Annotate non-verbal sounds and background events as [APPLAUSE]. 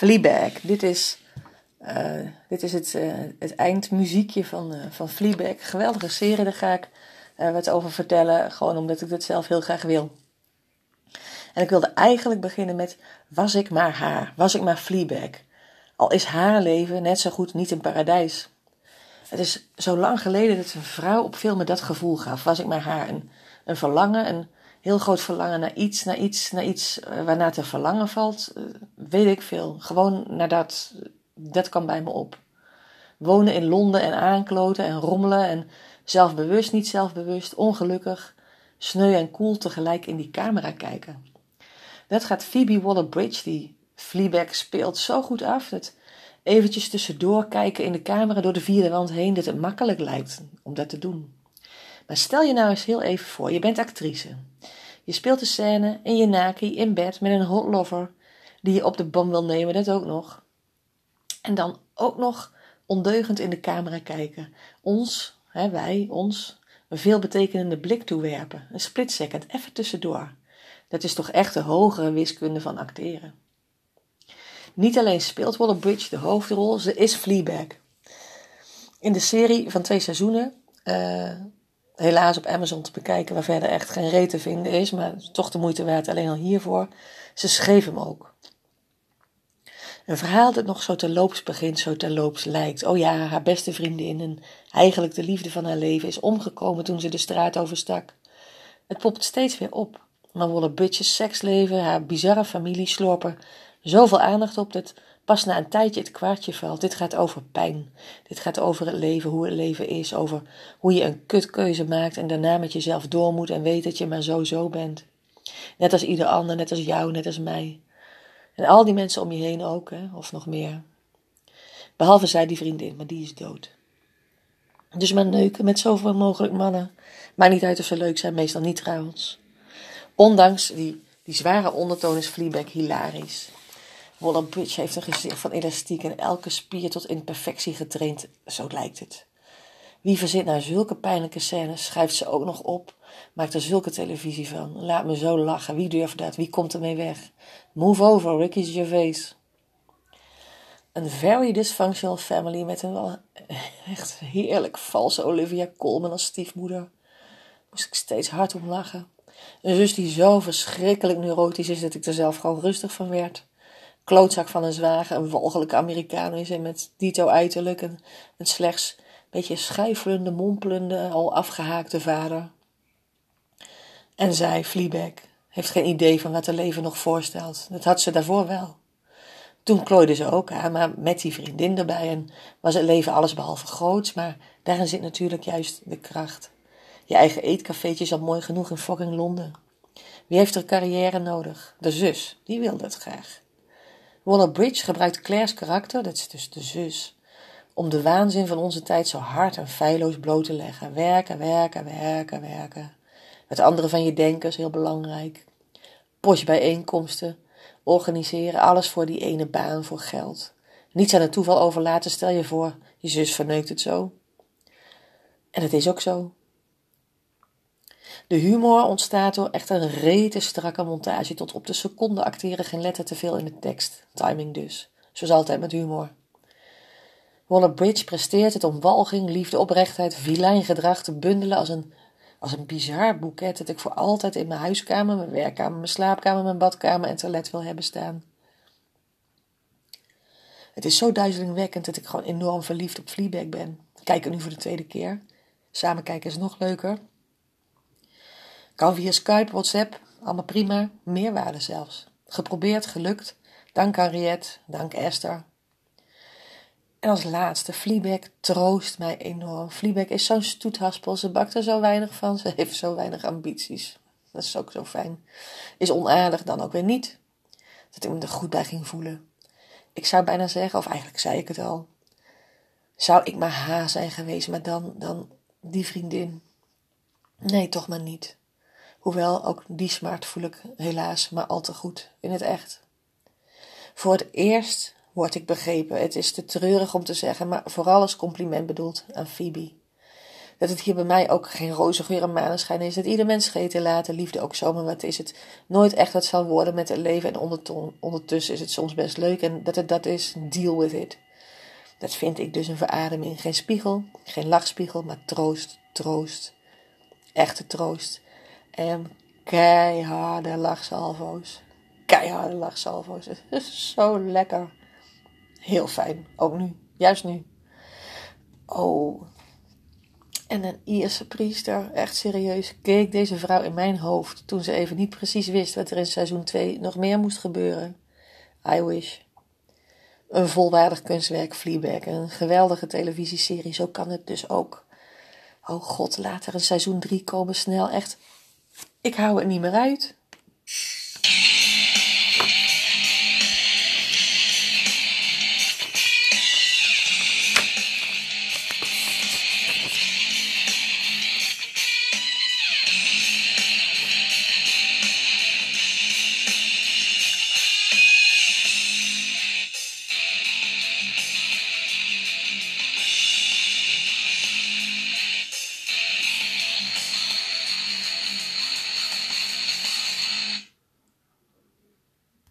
Fleabag. Dit is, uh, dit is het, uh, het eindmuziekje van, uh, van Fleabag. Geweldige serie, daar ga ik wat over vertellen. Gewoon omdat ik dit zelf heel graag wil. En ik wilde eigenlijk beginnen met: Was ik maar haar? Was ik maar Fleabag? Al is haar leven net zo goed niet een paradijs. Het is zo lang geleden dat een vrouw op film me dat gevoel gaf. Was ik maar haar? Een, een verlangen, een heel groot verlangen naar iets, naar iets, naar iets waarna te verlangen valt. Weet ik veel. Gewoon naar dat. Dat kwam bij me op. Wonen in Londen en aankloten en rommelen en zelfbewust, niet zelfbewust, ongelukkig, sneu en koel tegelijk in die camera kijken. Dat gaat Phoebe Waller-Bridge, die Fleabag speelt, zo goed af. Dat eventjes tussendoor kijken in de camera door de vierde wand heen, dat het makkelijk lijkt om dat te doen. Maar stel je nou eens heel even voor, je bent actrice. Je speelt de scène in je naki in bed met een hot lover die je op de bom wil nemen, dat ook nog. En dan ook nog ondeugend in de camera kijken. Ons, hè, wij, ons, een veelbetekenende blik toewerpen. Een split second, even tussendoor. Dat is toch echt de hogere wiskunde van acteren. Niet alleen speelt Waller-Bridge de hoofdrol, ze is Fleabag. In de serie van twee seizoenen, uh, helaas op Amazon te bekijken, waar verder echt geen reet te vinden is, maar toch de moeite waard alleen al hiervoor. Ze schreef hem ook. Een verhaal dat nog zo terloops begint, zo terloops lijkt. Oh ja, haar beste vriendin en eigenlijk de liefde van haar leven is omgekomen toen ze de straat overstak. Het popt steeds weer op. Maar Waller Bridges seksleven, haar bizarre familie slorpen zoveel aandacht op dat pas na een tijdje het kwartje valt. Dit gaat over pijn. Dit gaat over het leven, hoe het leven is. Over hoe je een kutkeuze maakt en daarna met jezelf door moet en weet dat je maar zo zo bent. Net als ieder ander, net als jou, net als mij. En al die mensen om je heen ook, hè? of nog meer. Behalve zij, die vriendin, maar die is dood. Dus maar neuken met zoveel mogelijk mannen. Maakt niet uit of ze leuk zijn, meestal niet trouwens. Ondanks die, die zware ondertoon is Fleabag hilarisch. Waller Bridge heeft een gezicht van elastiek en elke spier tot imperfectie getraind, zo lijkt het. Wie verzint nou zulke pijnlijke scènes, schrijft ze ook nog op, maakt er zulke televisie van. Laat me zo lachen, wie durft dat, wie komt ermee weg? Move over, Ricky Gervais. Een very dysfunctional family met een wel [LAUGHS] echt heerlijk valse Olivia Colman als stiefmoeder. Moest ik steeds hard om lachen. Een zus die zo verschrikkelijk neurotisch is dat ik er zelf gewoon rustig van werd klootzak van een zwager, een walgelijke Amerikaan is en met dito uiterlijk, een, een slechts beetje schuifelende, mompelende, al afgehaakte vader. En zij, Fleabag, heeft geen idee van wat haar leven nog voorstelt. Dat had ze daarvoor wel. Toen klooide ze ook aan, maar met die vriendin erbij en was het leven allesbehalve groots, maar daarin zit natuurlijk juist de kracht. Je eigen eetcafeetje is al mooi genoeg in fucking Londen. Wie heeft er carrière nodig? De zus, die wil dat graag. Waller-Bridge gebruikt Claire's karakter, dat is dus de zus, om de waanzin van onze tijd zo hard en feilloos bloot te leggen. Werken, werken, werken, werken. Het andere van je denken is heel belangrijk. bijeenkomsten, organiseren, alles voor die ene baan, voor geld. Niets aan het toeval overlaten, stel je voor, je zus verneukt het zo. En het is ook zo. De humor ontstaat door echt een rete strakke montage tot op de seconde acteren geen letter te veel in de tekst. Timing dus. Zoals altijd met humor. Waller-Bridge presteert het om walging, liefde, oprechtheid, vilijn gedrag te bundelen als een, als een bizar boeket dat ik voor altijd in mijn huiskamer, mijn werkkamer, mijn slaapkamer, mijn badkamer en toilet wil hebben staan. Het is zo duizelingwekkend dat ik gewoon enorm verliefd op Fleabag ben. Ik kijk er nu voor de tweede keer. Samen kijken is nog leuker. Kan via Skype, WhatsApp, allemaal prima. Meerwaarde zelfs. Geprobeerd, gelukt. Dank Henriette, dank Esther. En als laatste, Fleabag troost mij enorm. Fleabag is zo'n stoethaspel, ze bakt er zo weinig van, ze heeft zo weinig ambities. Dat is ook zo fijn. Is onaardig dan ook weer niet. Dat ik me er goed bij ging voelen. Ik zou bijna zeggen, of eigenlijk zei ik het al. Zou ik maar haar zijn geweest, maar dan, dan die vriendin. Nee, toch maar niet. Hoewel ook die smart voel ik helaas maar al te goed in het echt. Voor het eerst word ik begrepen. Het is te treurig om te zeggen, maar vooral als compliment bedoeld aan Phoebe. Dat het hier bij mij ook geen roze geur en maneschijn is. Dat ieder mens scheten laten, liefde ook zomaar wat is het. Nooit echt wat zal worden met het leven. En ondertussen is het soms best leuk. En dat het dat is, deal with it. Dat vind ik dus een verademing. Geen spiegel, geen lachspiegel, maar troost, troost. Echte troost. En keiharde lachsalvo's. Keiharde lachsalvo's. Het is zo lekker. Heel fijn. Ook nu. Juist nu. Oh. En een Ierse priester, echt serieus, keek deze vrouw in mijn hoofd toen ze even niet precies wist wat er in seizoen 2 nog meer moest gebeuren. I wish. Een volwaardig kunstwerk, Fleabag. Een geweldige televisieserie, zo kan het dus ook. Oh god, laat er een seizoen 3 komen snel, echt. Ik hou het niet meer uit.